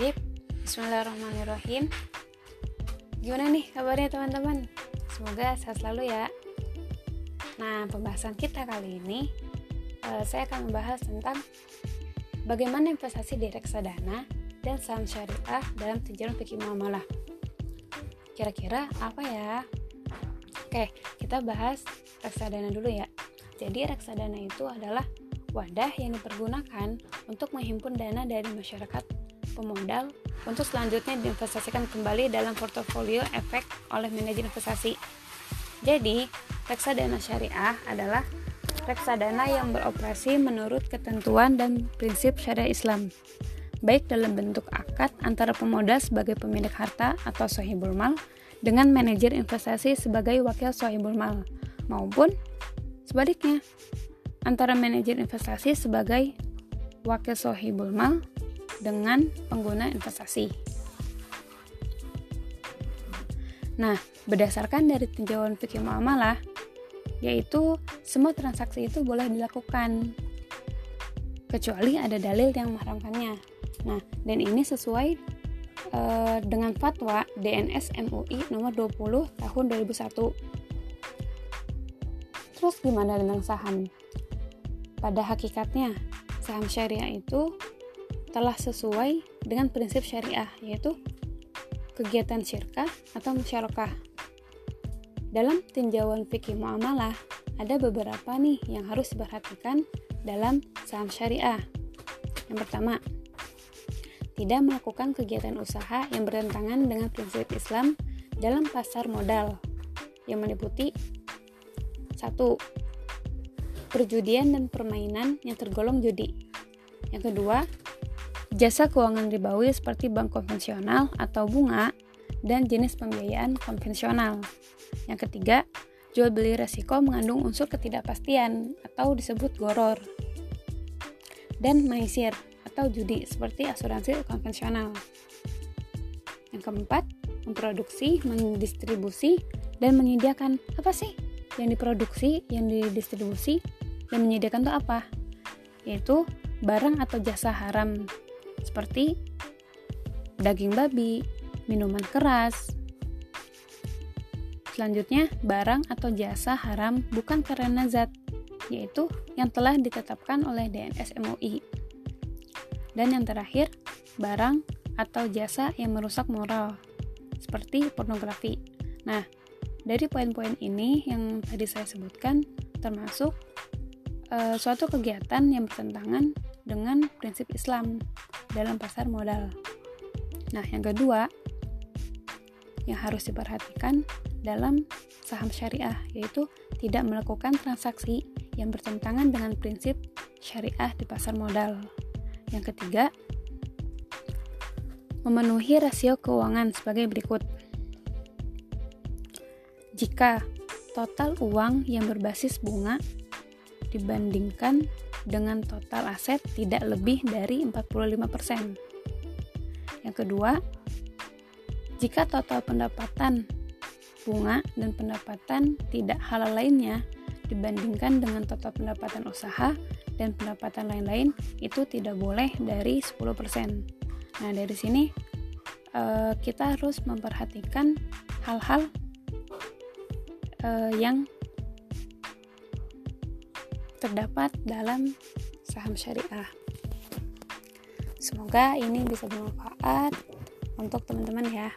Baik, Bismillahirrahmanirrahim. Gimana nih kabarnya teman-teman? Semoga sehat selalu ya. Nah, pembahasan kita kali ini uh, Saya akan membahas tentang Bagaimana investasi di reksadana dan saham syariah dalam tinjauan fikih muamalah Kira-kira apa ya? Oke, kita bahas reksadana dulu ya. Jadi reksadana itu adalah wadah yang dipergunakan untuk menghimpun dana dari masyarakat pemodal untuk selanjutnya diinvestasikan kembali dalam portofolio efek oleh manajer investasi. Jadi, reksadana syariah adalah reksadana yang beroperasi menurut ketentuan dan prinsip syariah Islam, baik dalam bentuk akad antara pemodal sebagai pemilik harta atau sohibul mal dengan manajer investasi sebagai wakil sohibul mal, maupun sebaliknya antara manajer investasi sebagai wakil sohibul mal dengan pengguna investasi. Nah, berdasarkan dari tinjauan fikih muamalah, yaitu semua transaksi itu boleh dilakukan kecuali ada dalil yang mengharamkannya. Nah, dan ini sesuai uh, dengan fatwa DNS MUI nomor 20 tahun 2001. Terus gimana dengan saham? Pada hakikatnya, saham syariah itu telah sesuai dengan prinsip syariah, yaitu kegiatan syirkah atau musyarakah. Dalam tinjauan fikih muamalah, ada beberapa nih yang harus diperhatikan dalam saham syariah. Yang pertama, tidak melakukan kegiatan usaha yang bertentangan dengan prinsip Islam dalam pasar modal yang meliputi satu perjudian dan permainan yang tergolong judi. Yang kedua, jasa keuangan ribawi seperti bank konvensional atau bunga dan jenis pembiayaan konvensional. Yang ketiga, jual beli resiko mengandung unsur ketidakpastian atau disebut goror. Dan maisir atau judi seperti asuransi konvensional. Yang keempat, memproduksi, mendistribusi, dan menyediakan apa sih yang diproduksi, yang didistribusi, yang menyediakan itu apa? Yaitu barang atau jasa haram seperti daging babi, minuman keras. Selanjutnya, barang atau jasa haram bukan karena zat, yaitu yang telah ditetapkan oleh DNS MUI. Dan yang terakhir, barang atau jasa yang merusak moral, seperti pornografi. Nah, dari poin-poin ini yang tadi saya sebutkan termasuk uh, suatu kegiatan yang bertentangan dengan prinsip Islam dalam pasar modal. Nah, yang kedua yang harus diperhatikan dalam saham syariah yaitu tidak melakukan transaksi yang bertentangan dengan prinsip syariah di pasar modal. Yang ketiga, memenuhi rasio keuangan sebagai berikut. Jika total uang yang berbasis bunga dibandingkan dengan total aset tidak lebih dari 45%. Yang kedua, jika total pendapatan bunga dan pendapatan tidak halal lainnya dibandingkan dengan total pendapatan usaha dan pendapatan lain-lain itu tidak boleh dari 10%. Nah, dari sini eh, kita harus memperhatikan hal-hal eh, yang terdapat dalam saham syariah. Semoga ini bisa bermanfaat untuk teman-teman ya.